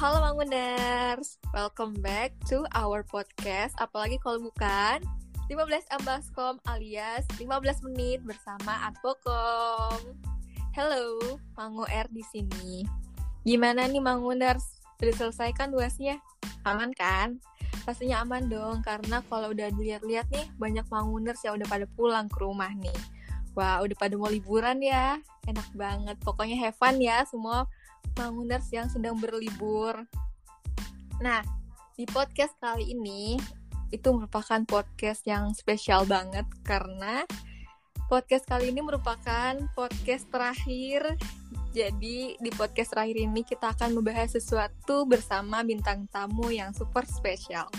Halo Manguners, welcome back to our podcast. Apalagi kalau bukan 15 Ambaskom alias 15 menit bersama Advokom. Hello, Mangu R di sini. Gimana nih Manguners? Udah selesai kan tugasnya? Aman kan? Pastinya aman dong, karena kalau udah dilihat-lihat nih, banyak Manguners yang udah pada pulang ke rumah nih. Wah, udah pada mau liburan ya. Enak banget. Pokoknya have fun ya semua Manguners yang sedang berlibur. Nah, di podcast kali ini itu merupakan podcast yang spesial banget karena podcast kali ini merupakan podcast terakhir. Jadi di podcast terakhir ini kita akan membahas sesuatu bersama bintang tamu yang super spesial.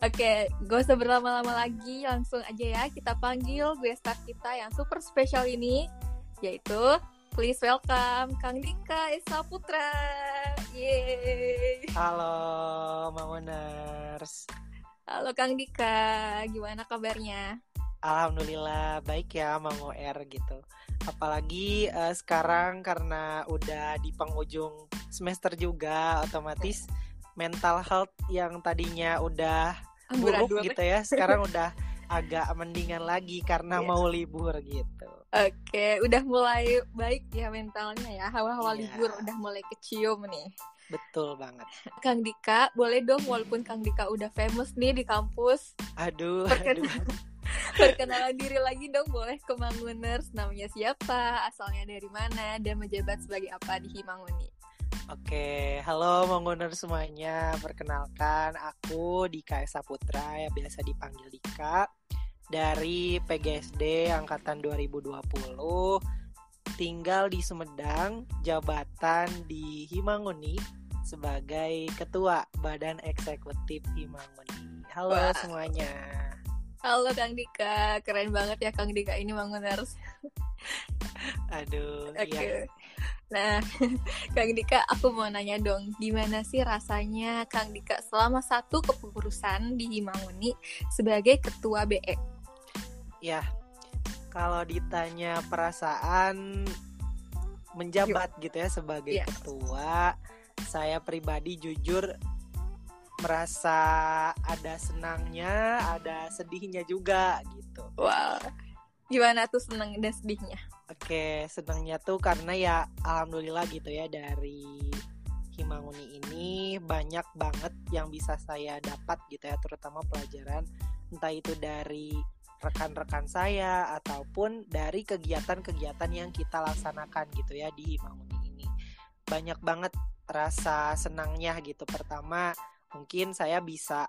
Oke, gak usah berlama-lama lagi, langsung aja ya kita panggil gue star kita yang super spesial ini, yaitu Please welcome Kang Dika Esa Putra. Yeay. Halo, Mamoners. Halo Kang Dika, gimana kabarnya? Alhamdulillah baik ya, Mang R gitu. Apalagi uh, sekarang karena udah di penghujung semester juga, otomatis mental health yang tadinya udah buruk gitu ya, sekarang udah agak mendingan lagi karena yeah. mau libur gitu. Oke, udah mulai baik ya mentalnya ya. Hawa-hawa yeah. libur udah mulai kecium nih. Betul banget. Kang Dika, boleh dong walaupun Kang Dika udah famous nih di kampus. Aduh. Perken aduh. Perkenalan diri lagi dong boleh ke Manguners. Namanya siapa, asalnya dari mana, dan menjabat sebagai apa di Himanguni. Oke, halo Manguner semuanya. Perkenalkan, aku Dika Esa Putra ya biasa dipanggil Dika dari PGSD angkatan 2020 tinggal di Sumedang jabatan di Himanguni sebagai ketua Badan Eksekutif Himanguni halo Wah. semuanya halo Kang Dika keren banget ya Kang Dika ini Manguners aduh okay. ya Nah, Kang Dika, aku mau nanya dong, gimana sih rasanya Kang Dika selama satu kepengurusan di Himanguni sebagai ketua BE? Ya, kalau ditanya perasaan menjabat Yuk. gitu ya sebagai yeah. ketua, saya pribadi jujur merasa ada senangnya, ada sedihnya juga gitu. Wah, wow. gimana tuh senang dan sedihnya? Oke, senangnya tuh karena ya alhamdulillah gitu ya dari Himanguni ini banyak banget yang bisa saya dapat gitu ya, terutama pelajaran entah itu dari rekan-rekan saya ataupun dari kegiatan-kegiatan yang kita laksanakan gitu ya di Himanguni ini. Banyak banget rasa senangnya gitu. Pertama, mungkin saya bisa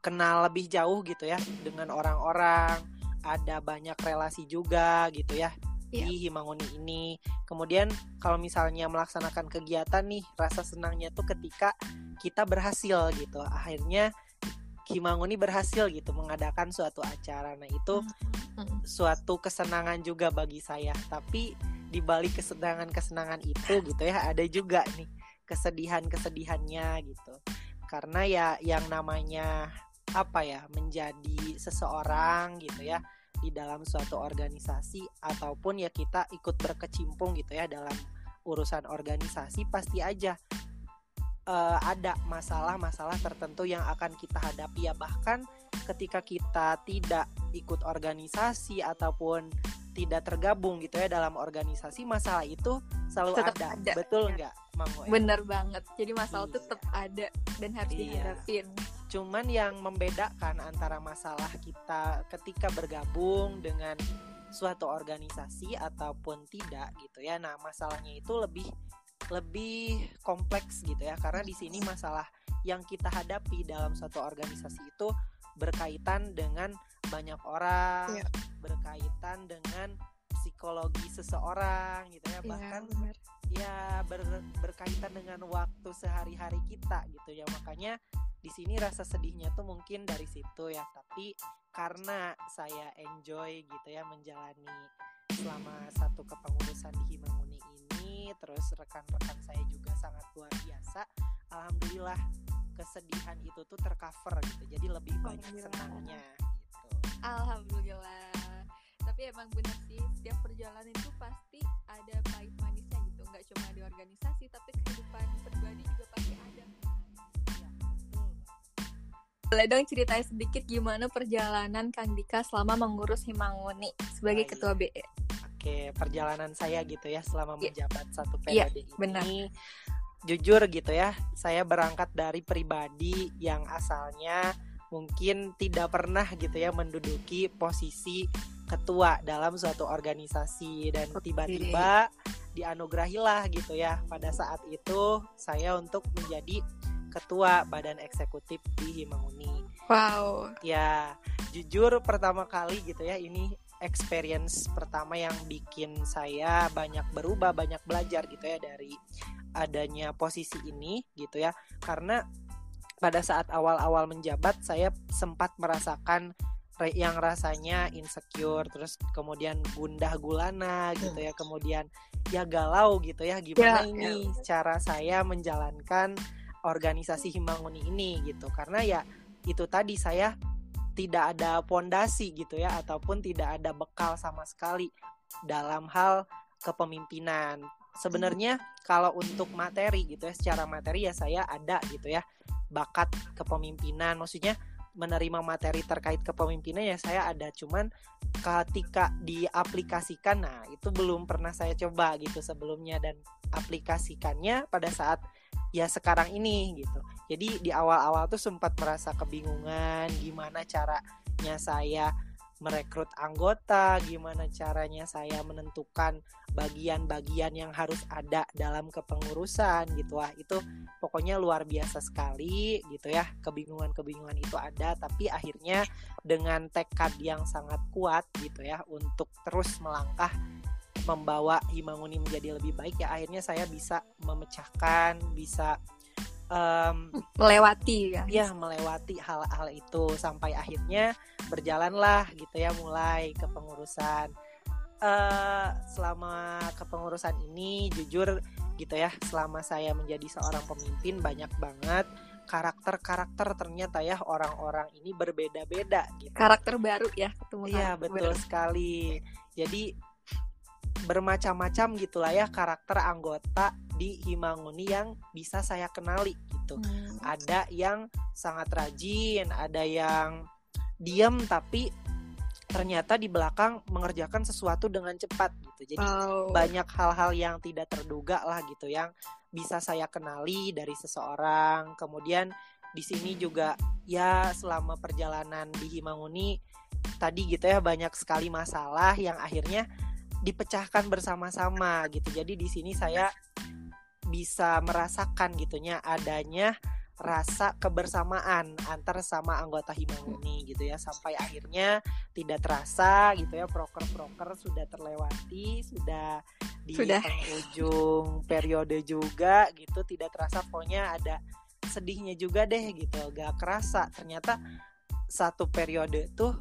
kenal lebih jauh gitu ya dengan orang-orang, ada banyak relasi juga gitu ya yeah. di Himanguni ini. Kemudian kalau misalnya melaksanakan kegiatan nih, rasa senangnya tuh ketika kita berhasil gitu. Akhirnya Himanguni berhasil gitu mengadakan suatu acara. Nah, itu hmm. suatu kesenangan juga bagi saya. Tapi di balik kesenangan-kesenangan itu gitu ya, ada juga nih kesedihan-kesedihannya gitu. Karena ya yang namanya apa ya, menjadi seseorang gitu ya di dalam suatu organisasi ataupun ya kita ikut berkecimpung gitu ya dalam urusan organisasi pasti aja uh, ada masalah-masalah tertentu yang akan kita hadapi ya bahkan ketika kita tidak ikut organisasi ataupun tidak tergabung gitu ya dalam organisasi masalah itu selalu tetap ada. ada betul nggak ya. bener banget jadi masalah iya. tetap ada dan harus iya. dihadapin cuman yang membedakan antara masalah kita ketika bergabung dengan suatu organisasi ataupun tidak gitu ya nah masalahnya itu lebih lebih kompleks gitu ya karena di sini masalah yang kita hadapi dalam suatu organisasi itu berkaitan dengan banyak orang, yeah. berkaitan dengan psikologi seseorang gitu ya, yeah, bahkan bener. ya ber, berkaitan dengan waktu sehari-hari kita gitu ya. Makanya di sini rasa sedihnya tuh mungkin dari situ ya, tapi karena saya enjoy gitu ya menjalani selama satu kepengurusan di Himanguni ini terus rekan-rekan saya juga sangat luar biasa. Alhamdulillah kesedihan itu tuh tercover gitu jadi lebih banyak senangnya gitu. Alhamdulillah. Tapi emang benar sih setiap perjalanan itu pasti ada pahit manisnya gitu. Nggak cuma di organisasi tapi kehidupan pribadi juga pasti ada. Boleh dong ceritain sedikit gimana perjalanan Kang Dika selama mengurus Himanguni sebagai Baik. ketua BE. Oke, perjalanan saya gitu ya selama yeah. menjabat satu iya, periode yeah, ini. Benar. Jujur gitu ya, saya berangkat dari pribadi yang asalnya mungkin tidak pernah gitu ya menduduki posisi ketua dalam suatu organisasi dan tiba-tiba dianugerahilah gitu ya pada saat itu saya untuk menjadi ketua badan eksekutif di Himanguni. Wow. Ya, jujur pertama kali gitu ya ini experience pertama yang bikin saya banyak berubah, banyak belajar gitu ya dari adanya posisi ini gitu ya. Karena pada saat awal-awal menjabat saya sempat merasakan yang rasanya insecure terus kemudian gundah gulana gitu ya kemudian ya galau gitu ya gimana ya, ini ya. cara saya menjalankan organisasi Himanguni ini gitu karena ya itu tadi saya tidak ada pondasi gitu ya ataupun tidak ada bekal sama sekali dalam hal kepemimpinan. Sebenarnya kalau untuk materi gitu ya secara materi ya saya ada gitu ya bakat kepemimpinan maksudnya menerima materi terkait kepemimpinan ya saya ada cuman ketika diaplikasikan nah itu belum pernah saya coba gitu sebelumnya dan aplikasikannya pada saat ya sekarang ini gitu. Jadi di awal-awal tuh sempat merasa kebingungan gimana caranya saya merekrut anggota, gimana caranya saya menentukan bagian-bagian yang harus ada dalam kepengurusan gitu wah itu pokoknya luar biasa sekali gitu ya kebingungan-kebingungan itu ada tapi akhirnya dengan tekad yang sangat kuat gitu ya untuk terus melangkah membawa Himanguni menjadi lebih baik ya akhirnya saya bisa memecahkan bisa um, melewati ya ya melewati hal-hal itu sampai akhirnya berjalanlah gitu ya mulai kepengurusan uh, selama kepengurusan ini jujur gitu ya selama saya menjadi seorang pemimpin banyak banget karakter-karakter ternyata ya orang-orang ini berbeda-beda gitu. Karakter baru ya ketemu. Iya betul baru. sekali. Jadi bermacam-macam gitulah ya karakter anggota di Himanguni yang bisa saya kenali gitu. Hmm. Ada yang sangat rajin, ada yang diam tapi ternyata di belakang mengerjakan sesuatu dengan cepat gitu. Jadi oh. banyak hal-hal yang tidak terduga lah gitu yang bisa saya kenali dari seseorang. Kemudian di sini juga ya selama perjalanan di Himanguni tadi gitu ya banyak sekali masalah yang akhirnya dipecahkan bersama-sama gitu. Jadi di sini saya bisa merasakan gitunya adanya rasa kebersamaan antar sama anggota Himanguni gitu ya sampai akhirnya tidak terasa gitu ya proker-proker sudah terlewati sudah di sudah. ujung periode juga gitu tidak terasa pokoknya ada sedihnya juga deh gitu gak kerasa ternyata satu periode tuh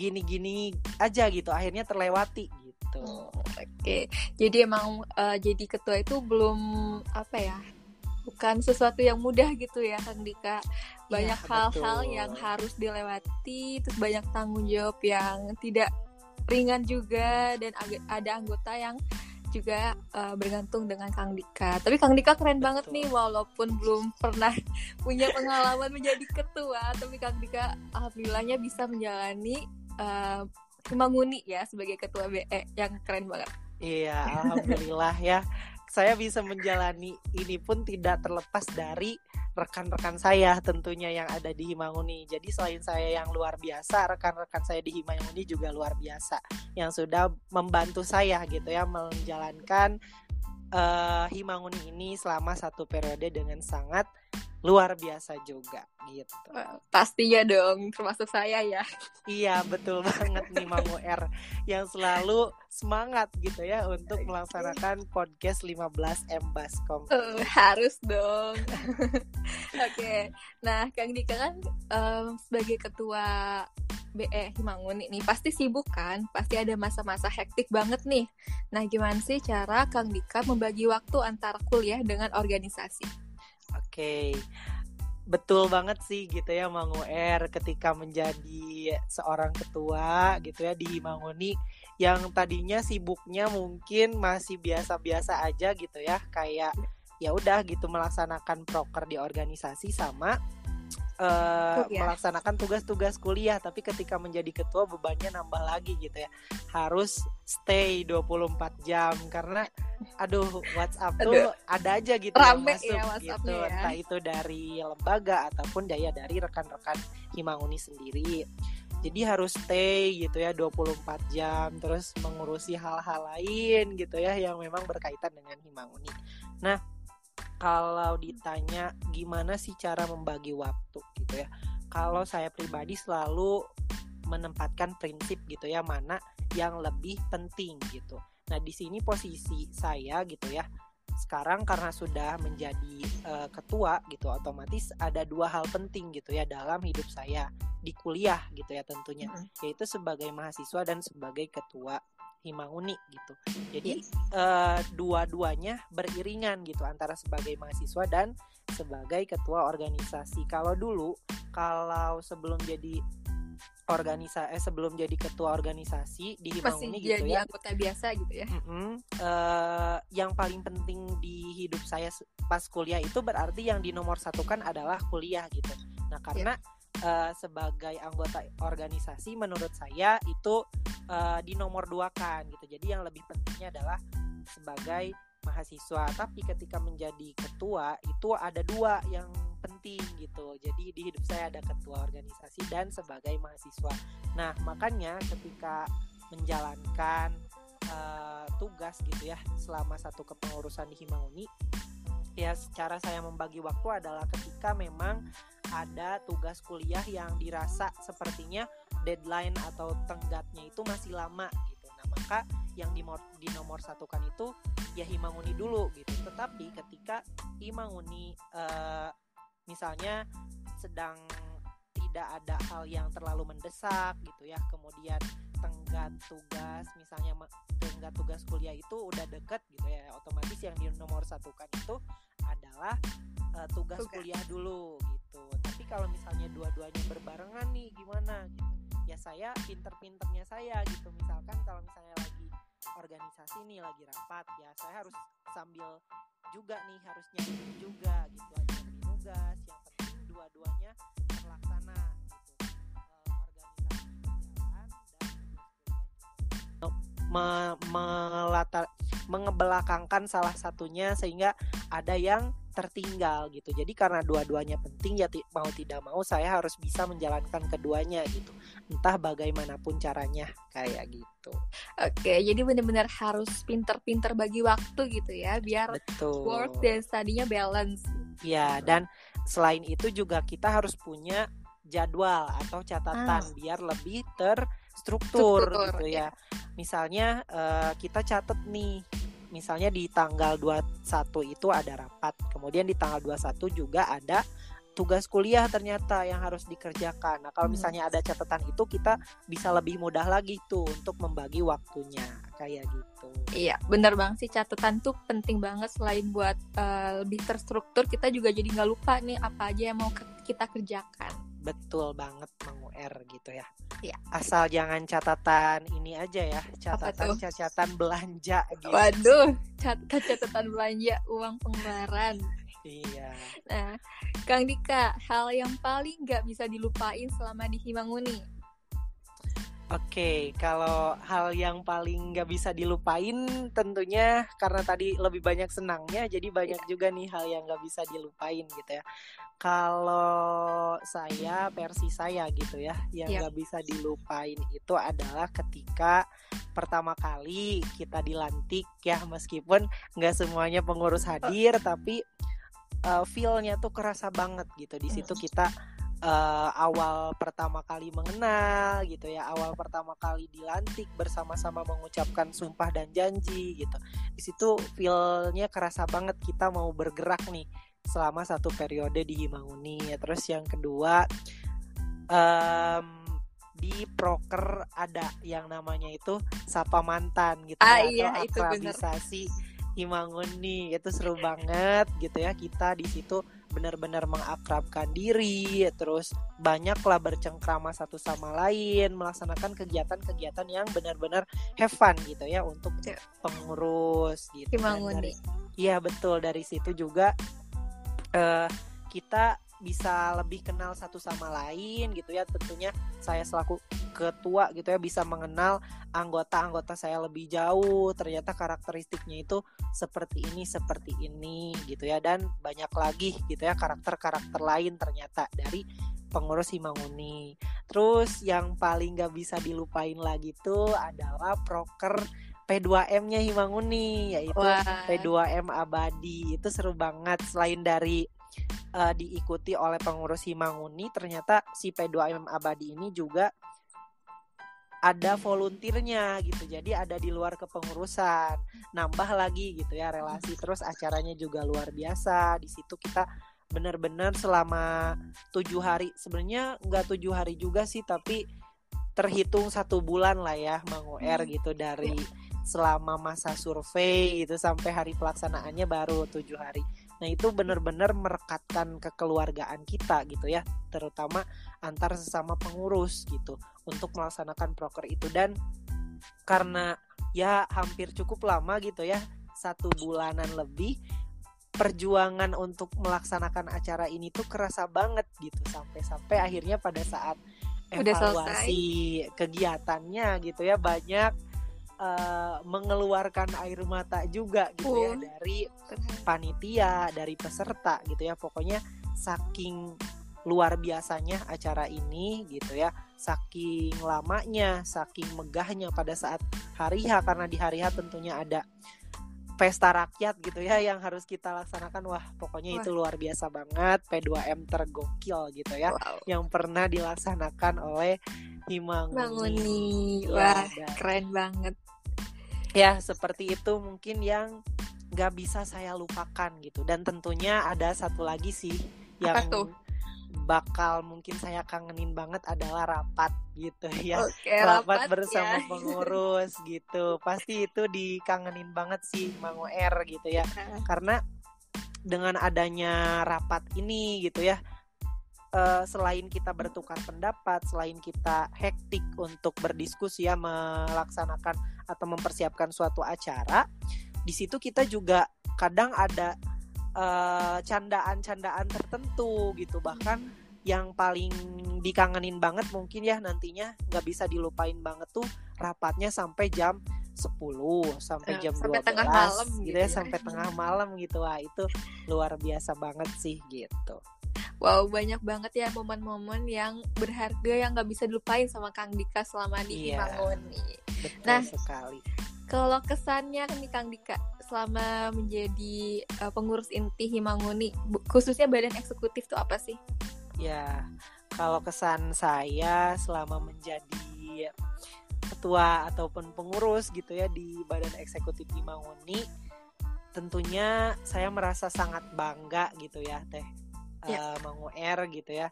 gini-gini aja gitu akhirnya terlewati gitu. Oh, Oke, okay. jadi emang uh, jadi ketua itu belum apa ya? Bukan sesuatu yang mudah gitu ya, Kang Dika. Banyak iya, hal-hal ya, yang harus dilewati, terus banyak tanggung jawab yang tidak ringan juga dan ada anggota yang juga uh, bergantung dengan Kang Dika. Tapi Kang Dika keren Betul. banget nih walaupun belum pernah punya pengalaman menjadi ketua, tapi Kang Dika alhamdulillahnya bisa menjalani uh, Manguni ya sebagai ketua BE yang keren banget. Iya, alhamdulillah ya. Saya bisa menjalani ini pun tidak terlepas dari rekan-rekan saya tentunya yang ada di Himanguni. Jadi selain saya yang luar biasa, rekan-rekan saya di Himanguni juga luar biasa yang sudah membantu saya gitu ya menjalankan uh, Himanguni ini selama satu periode dengan sangat luar biasa juga gitu. Pastinya dong, termasuk saya ya. Iya, betul banget nih Mamu R yang selalu semangat gitu ya untuk melaksanakan podcast 15 M Baskom. Uh, harus dong. Oke. okay. Nah, Kang Dika kan um, sebagai ketua BE Himangun ini pasti sibuk kan? Pasti ada masa-masa hektik banget nih. Nah, gimana sih cara Kang Dika membagi waktu antara kuliah dengan organisasi? Oke. betul banget sih gitu ya Manguer ketika menjadi seorang ketua gitu ya di Himanguni yang tadinya sibuknya mungkin masih biasa-biasa aja gitu ya kayak ya udah gitu melaksanakan proker di organisasi sama uh, melaksanakan tugas-tugas kuliah tapi ketika menjadi ketua bebannya nambah lagi gitu ya. Harus stay 24 jam karena aduh WhatsApp aduh, tuh ada aja gitu Rame masuk ya, gitu. ya. entah itu dari lembaga ataupun daya dari rekan-rekan Himanguni sendiri. Jadi harus stay gitu ya 24 jam terus mengurusi hal-hal lain gitu ya yang memang berkaitan dengan Himanguni. Nah kalau ditanya gimana sih cara membagi waktu gitu ya. Kalau saya pribadi selalu menempatkan prinsip gitu ya mana yang lebih penting gitu. Nah di sini posisi saya gitu ya sekarang karena sudah menjadi uh, ketua gitu otomatis ada dua hal penting gitu ya dalam hidup saya di kuliah gitu ya tentunya yaitu sebagai mahasiswa dan sebagai ketua Himanguni gitu. Jadi uh, dua-duanya beriringan gitu antara sebagai mahasiswa dan sebagai ketua organisasi. Kalau dulu kalau sebelum jadi organisasi eh, sebelum jadi ketua organisasi di Himanguni gitu jadi ya. anggota biasa gitu ya. Mm -hmm, uh, yang paling penting di hidup saya pas kuliah itu berarti yang di nomor satu kan adalah kuliah gitu. Nah karena yeah uh, sebagai anggota organisasi menurut saya itu uh, di nomor dua kan gitu jadi yang lebih pentingnya adalah sebagai mahasiswa tapi ketika menjadi ketua itu ada dua yang penting gitu jadi di hidup saya ada ketua organisasi dan sebagai mahasiswa nah makanya ketika menjalankan uh, tugas gitu ya selama satu kepengurusan di Himanguni ya secara saya membagi waktu adalah ketika memang ada tugas kuliah yang dirasa sepertinya deadline atau tenggatnya itu masih lama gitu. Nah maka yang di, di nomor satukan itu ya Himanguni dulu gitu. Tetapi ketika Himanguni uh, misalnya sedang tidak ada hal yang terlalu mendesak gitu ya, kemudian tenggat tugas misalnya tenggat tugas kuliah itu udah deket gitu ya, otomatis yang di nomor satukan itu adalah uh, tugas, tugas. kuliah dulu gitu. Tapi kalau misalnya dua-duanya berbarengan nih gimana gitu? Ya saya pinter-pinternya saya gitu. Misalkan kalau misalnya lagi organisasi nih lagi rapat ya saya harus sambil juga nih harus nyanyi juga gitu aja tugas yang penting dua-duanya terlaksana gitu. Uh, organisasi berjalan dan me, melatar mengebelakangkan salah satunya sehingga ada yang tertinggal gitu. Jadi karena dua-duanya penting ya mau tidak mau saya harus bisa menjalankan keduanya gitu. Entah bagaimanapun caranya kayak gitu. Oke, jadi benar-benar harus pinter-pinter bagi waktu gitu ya biar Betul. work dan studinya balance. Ya, dan selain itu juga kita harus punya jadwal atau catatan ah. biar lebih terstruktur gitu ya. Misalnya uh, kita catat nih misalnya di tanggal 21 itu ada rapat, kemudian di tanggal 21 juga ada tugas kuliah ternyata yang harus dikerjakan. Nah, kalau hmm. misalnya ada catatan itu kita bisa lebih mudah lagi tuh untuk membagi waktunya kayak gitu. Iya, bener banget sih catatan tuh penting banget selain buat uh, lebih terstruktur, kita juga jadi nggak lupa nih apa aja yang mau kita kerjakan. Betul banget Mang UR gitu ya. Iya. Asal jangan catatan ini aja ya, catatan catatan belanja gitu. Waduh, catatan catatan belanja uang pengeluaran. Iya. Nah, Kang Dika, hal yang paling nggak bisa dilupain selama di Himanguni Oke, kalau hal yang paling nggak bisa dilupain tentunya karena tadi lebih banyak senangnya, jadi banyak juga nih hal yang nggak bisa dilupain gitu ya. Kalau saya versi saya gitu ya, yang iya. nggak yep. bisa dilupain itu adalah ketika pertama kali kita dilantik ya, meskipun nggak semuanya pengurus hadir, tapi uh, feelnya tuh kerasa banget gitu. Di situ kita uh, awal pertama kali mengenal gitu ya awal pertama kali dilantik bersama-sama mengucapkan sumpah dan janji gitu. Di situ feelnya kerasa banget kita mau bergerak nih selama satu periode di Himanguni ya terus yang kedua um, di proker ada yang namanya itu sapa mantan gitu ah, ya, iya, atau akrabisasi Himanguni itu seru banget gitu ya kita di situ benar-benar mengakrabkan diri, terus banyaklah bercengkrama satu sama lain, melaksanakan kegiatan-kegiatan yang benar-benar have fun gitu ya untuk ya. pengurus gitu. Iya betul dari situ juga uh, kita bisa lebih kenal satu sama lain gitu ya. Tentunya saya selaku ketua gitu ya bisa mengenal anggota-anggota saya lebih jauh. Ternyata karakteristiknya itu seperti ini seperti ini gitu ya. Dan banyak lagi gitu ya karakter-karakter lain ternyata dari pengurus Himanguni. Terus yang paling gak bisa dilupain lagi tuh adalah proker P2M-nya Himanguni yaitu Wah. P2M abadi. Itu seru banget. Selain dari uh, diikuti oleh pengurus Himanguni ternyata si P2M abadi ini juga ada volunteernya gitu. Jadi ada di luar kepengurusan. Nambah lagi gitu ya relasi. Terus acaranya juga luar biasa. Di situ kita benar-benar selama tujuh hari. Sebenarnya nggak tujuh hari juga sih tapi terhitung satu bulan lah ya Mang OR hmm. gitu dari iya selama masa survei itu sampai hari pelaksanaannya baru tujuh hari. Nah itu benar-benar merekatkan kekeluargaan kita gitu ya, terutama antar sesama pengurus gitu untuk melaksanakan proker itu dan karena ya hampir cukup lama gitu ya satu bulanan lebih perjuangan untuk melaksanakan acara ini tuh kerasa banget gitu sampai-sampai akhirnya pada saat evaluasi kegiatannya gitu ya banyak uh, mengeluarkan air mata juga gitu ya oh. dari panitia, dari peserta gitu ya. Pokoknya saking luar biasanya acara ini gitu ya. Saking lamanya, saking megahnya pada saat hari H karena di hari H tentunya ada pesta rakyat gitu ya yang harus kita laksanakan wah pokoknya wah. itu luar biasa banget P2M tergokil gitu ya wow. yang pernah dilaksanakan oleh Himanguni. Manguni. Wah, ya, keren banget ya seperti itu mungkin yang nggak bisa saya lupakan gitu. Dan tentunya ada satu lagi sih yang bakal mungkin saya kangenin banget adalah rapat gitu ya. Oke, rapat, rapat bersama ya. pengurus gitu. Pasti itu dikangenin banget sih Mang R gitu ya. Karena dengan adanya rapat ini gitu ya uh, selain kita bertukar pendapat, selain kita hektik untuk berdiskusi ya melaksanakan atau mempersiapkan suatu acara, di situ kita juga kadang ada uh, candaan-candaan tertentu gitu. Bahkan yang paling dikangenin banget mungkin ya nantinya nggak bisa dilupain banget tuh rapatnya sampai jam 10 sampai jam sampai 12 tengah malam gitu, gitu ya, ya. sampai tengah malam gitu. Wah itu luar biasa banget sih gitu. Wow, banyak banget ya momen-momen yang berharga yang nggak bisa dilupain sama Kang Dika selama di iya, Himangoni. Betul nah, sekali. Kalau kesannya nih Kang Dika selama menjadi uh, pengurus inti Himangoni, khususnya badan eksekutif itu apa sih? Ya, kalau kesan saya selama menjadi ketua ataupun pengurus gitu ya di badan eksekutif Himangoni, tentunya saya merasa sangat bangga gitu ya, Teh yeah. Ya. uh, R gitu ya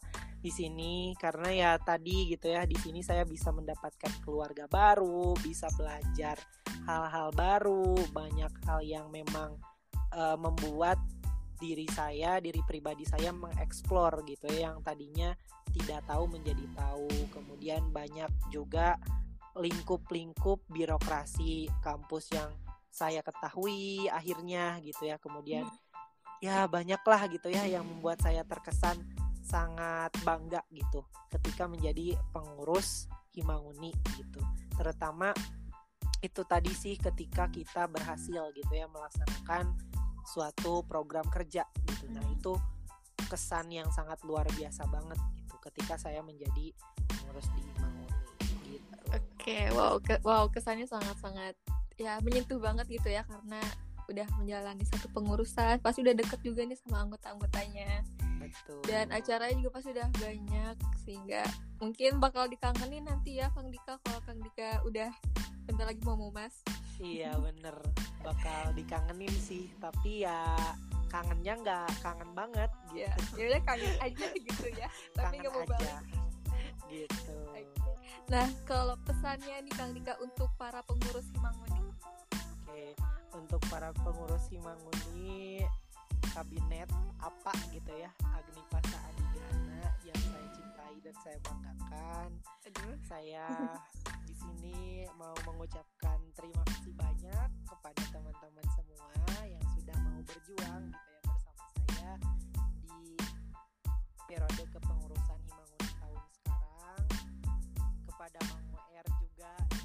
di sini karena ya tadi gitu ya di sini saya bisa mendapatkan keluarga baru bisa belajar hal-hal baru banyak hal yang memang uh, membuat diri saya diri pribadi saya mengeksplor gitu ya yang tadinya tidak tahu menjadi tahu kemudian banyak juga lingkup-lingkup birokrasi kampus yang saya ketahui akhirnya gitu ya kemudian hmm ya banyaklah gitu ya yang membuat saya terkesan sangat bangga gitu ketika menjadi pengurus Himanguni gitu terutama itu tadi sih ketika kita berhasil gitu ya melaksanakan suatu program kerja gitu nah hmm. itu kesan yang sangat luar biasa banget gitu ketika saya menjadi pengurus di Himanguni gitu. Oke, wow, ke wow kesannya sangat-sangat ya menyentuh banget gitu ya karena udah menjalani satu pengurusan pasti udah deket juga nih sama anggota-anggotanya. Betul. dan acaranya juga pasti udah banyak sehingga mungkin bakal dikangenin nanti ya Kang Dika kalau Kang Dika udah bentar lagi mau mumas. Iya bener. Bakal dikangenin sih tapi ya kangennya nggak kangen banget gitu. ya udah kangen aja gitu ya tapi nggak mau balik. Gitu. Nah kalau pesannya nih Kang Dika untuk para pengurus Himangoni untuk para pengurus Simanguni kabinet apa gitu ya Agni Pasa Adigana yang saya cintai dan saya banggakan. Aduh. Saya di sini mau mengucapkan terima kasih banyak kepada teman-teman semua yang sudah mau berjuang gitu ya bersama saya di periode kepengurusan Himangun tahun sekarang kepada Mang WR juga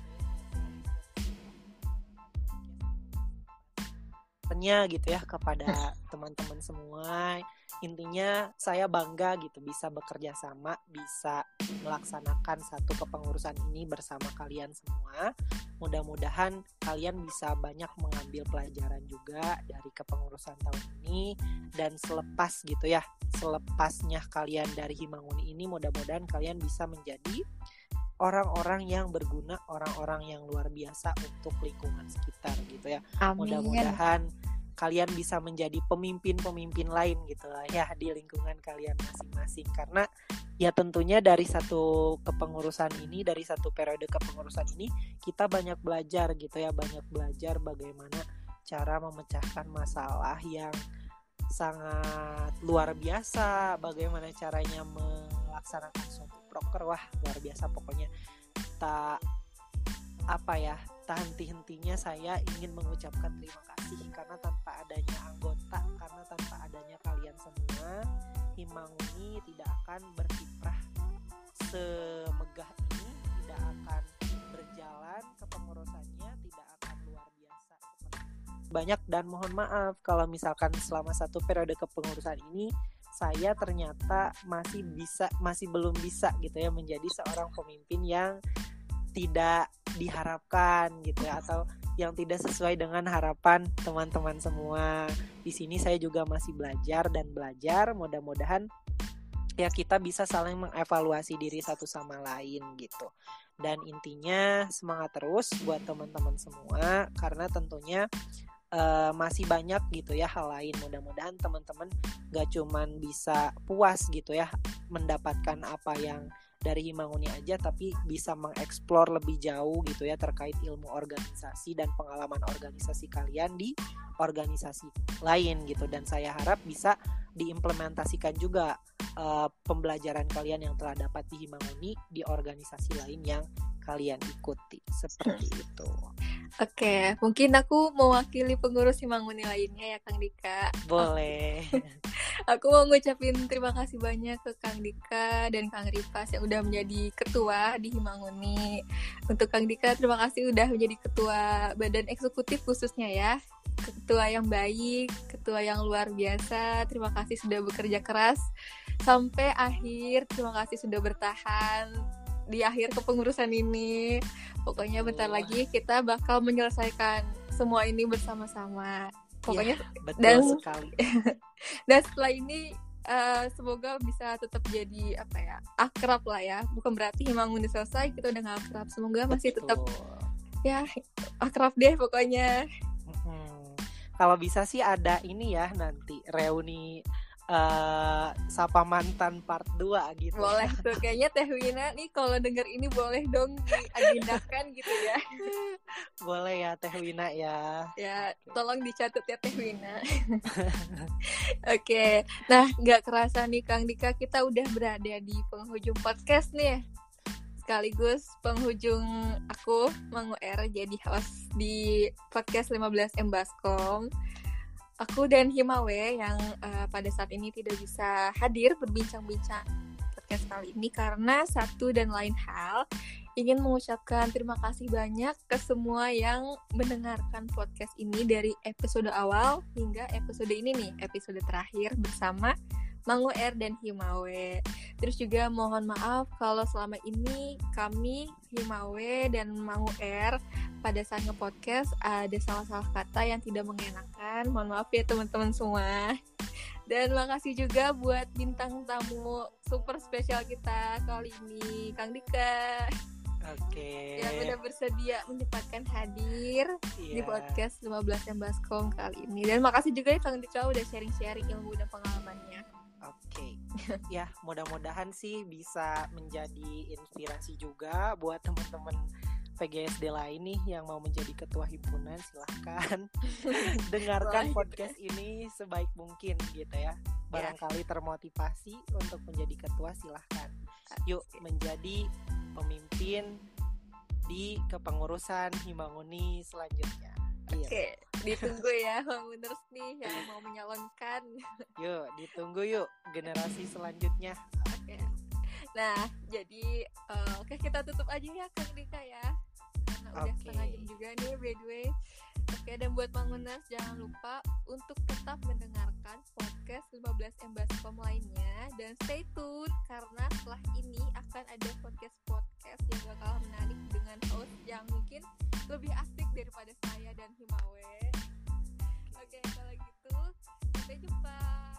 pesannya gitu ya kepada teman-teman semua. Intinya saya bangga gitu bisa bekerja sama bisa melaksanakan satu kepengurusan ini bersama kalian semua. Mudah-mudahan kalian bisa banyak mengambil pelajaran juga dari kepengurusan tahun ini. Dan selepas gitu ya selepasnya kalian dari Himanguni ini mudah-mudahan kalian bisa menjadi orang-orang yang berguna, orang-orang yang luar biasa untuk lingkungan sekitar gitu ya. Mudah-mudahan kalian bisa menjadi pemimpin-pemimpin lain gitu lah ya di lingkungan kalian masing-masing. Karena ya tentunya dari satu kepengurusan ini dari satu periode kepengurusan ini kita banyak belajar gitu ya banyak belajar bagaimana cara memecahkan masalah yang sangat luar biasa bagaimana caranya melaksanakan suatu proker. Wah luar biasa pokoknya. Tak apa ya tak henti-hentinya saya ingin mengucapkan terima kasih karena tanpa adanya anggota karena tanpa adanya kalian semua Himanguni tidak akan berkiprah semegah ini tidak akan berjalan kepengurusannya tidak akan luar biasa. Banyak dan mohon maaf kalau misalkan selama satu periode kepengurusan ini saya ternyata masih bisa masih belum bisa gitu ya menjadi seorang pemimpin yang tidak diharapkan gitu ya atau yang tidak sesuai dengan harapan teman-teman semua. Di sini saya juga masih belajar dan belajar. Mudah-mudahan ya kita bisa saling mengevaluasi diri satu sama lain gitu. Dan intinya semangat terus buat teman-teman semua karena tentunya uh, masih banyak gitu ya hal lain mudah-mudahan teman-teman gak cuman bisa puas gitu ya mendapatkan apa yang dari Himanguni aja tapi bisa mengeksplor lebih jauh gitu ya terkait ilmu organisasi dan pengalaman organisasi kalian di organisasi lain gitu. Dan saya harap bisa diimplementasikan juga uh, pembelajaran kalian yang telah dapat di Himanguni di organisasi lain yang kalian ikuti seperti itu. Oke, mungkin aku mewakili pengurus Himanguni lainnya ya Kang Dika. Boleh. aku mau ngucapin terima kasih banyak ke Kang Dika dan Kang Ripas yang udah menjadi ketua di Himanguni. Untuk Kang Dika terima kasih udah menjadi ketua badan eksekutif khususnya ya. Ketua yang baik, ketua yang luar biasa. Terima kasih sudah bekerja keras sampai akhir. Terima kasih sudah bertahan di akhir kepengurusan ini. Pokoknya bentar lagi kita bakal menyelesaikan semua ini bersama-sama. Pokoknya ya, betul dan sekali. dan setelah ini uh, semoga bisa tetap jadi apa ya akrab lah ya. Bukan berarti memang udah selesai kita udah gak akrab. Semoga masih betul. tetap ya akrab deh pokoknya. Hmm. Kalau bisa sih ada ini ya nanti reuni uh, Sapa Mantan part 2 gitu. Boleh tuh kayaknya Teh Wina nih kalau denger ini boleh dong diagendakan gitu ya. Boleh ya Teh Wina ya. Ya, tolong dicatat ya Teh Wina. Oke. okay. Nah, nggak kerasa nih Kang Dika kita udah berada di penghujung podcast nih. Sekaligus penghujung aku Mangu R jadi host di podcast 15 M Baskom aku dan Himawe yang uh, pada saat ini tidak bisa hadir berbincang-bincang podcast kali ini karena satu dan lain hal ingin mengucapkan terima kasih banyak ke semua yang mendengarkan podcast ini dari episode awal hingga episode ini nih, episode terakhir bersama Mangu R dan Himawe. Terus juga mohon maaf kalau selama ini kami Himawe dan Mangu R pada saat nge-podcast ada salah-salah kata yang tidak mengenakan. Mohon maaf ya teman-teman semua. Dan makasih juga buat bintang tamu super spesial kita kali ini, Kang Dika. Oke. Okay. Yang udah bersedia menyempatkan hadir yeah. di podcast 15 yang Baskom kali ini. Dan makasih juga ya Kang Dika udah sharing-sharing ilmu dan pengalamannya. Oke, okay. ya mudah-mudahan sih bisa menjadi inspirasi juga buat teman-teman PGSD lain nih yang mau menjadi ketua himpunan silahkan dengarkan podcast ini sebaik mungkin gitu ya. ya. Barangkali termotivasi untuk menjadi ketua silahkan. Yuk menjadi pemimpin di kepengurusan Himanguni selanjutnya. Oke, okay. ditunggu ya Homeowners nih yang mau menyalonkan. Yuk, ditunggu yuk generasi selanjutnya. Oke. Okay. Nah, jadi uh, oke okay, kita tutup aja ya Kang Dika ya udah setengah jam juga nih by the way. Oke okay, dan buat pengunas jangan lupa untuk tetap mendengarkan podcast 15 Embascom lainnya. Dan stay tune karena setelah ini akan ada podcast podcast yang bakal menarik dengan host yang mungkin lebih asik daripada saya dan Himawe. Oke okay, kalau gitu sampai jumpa.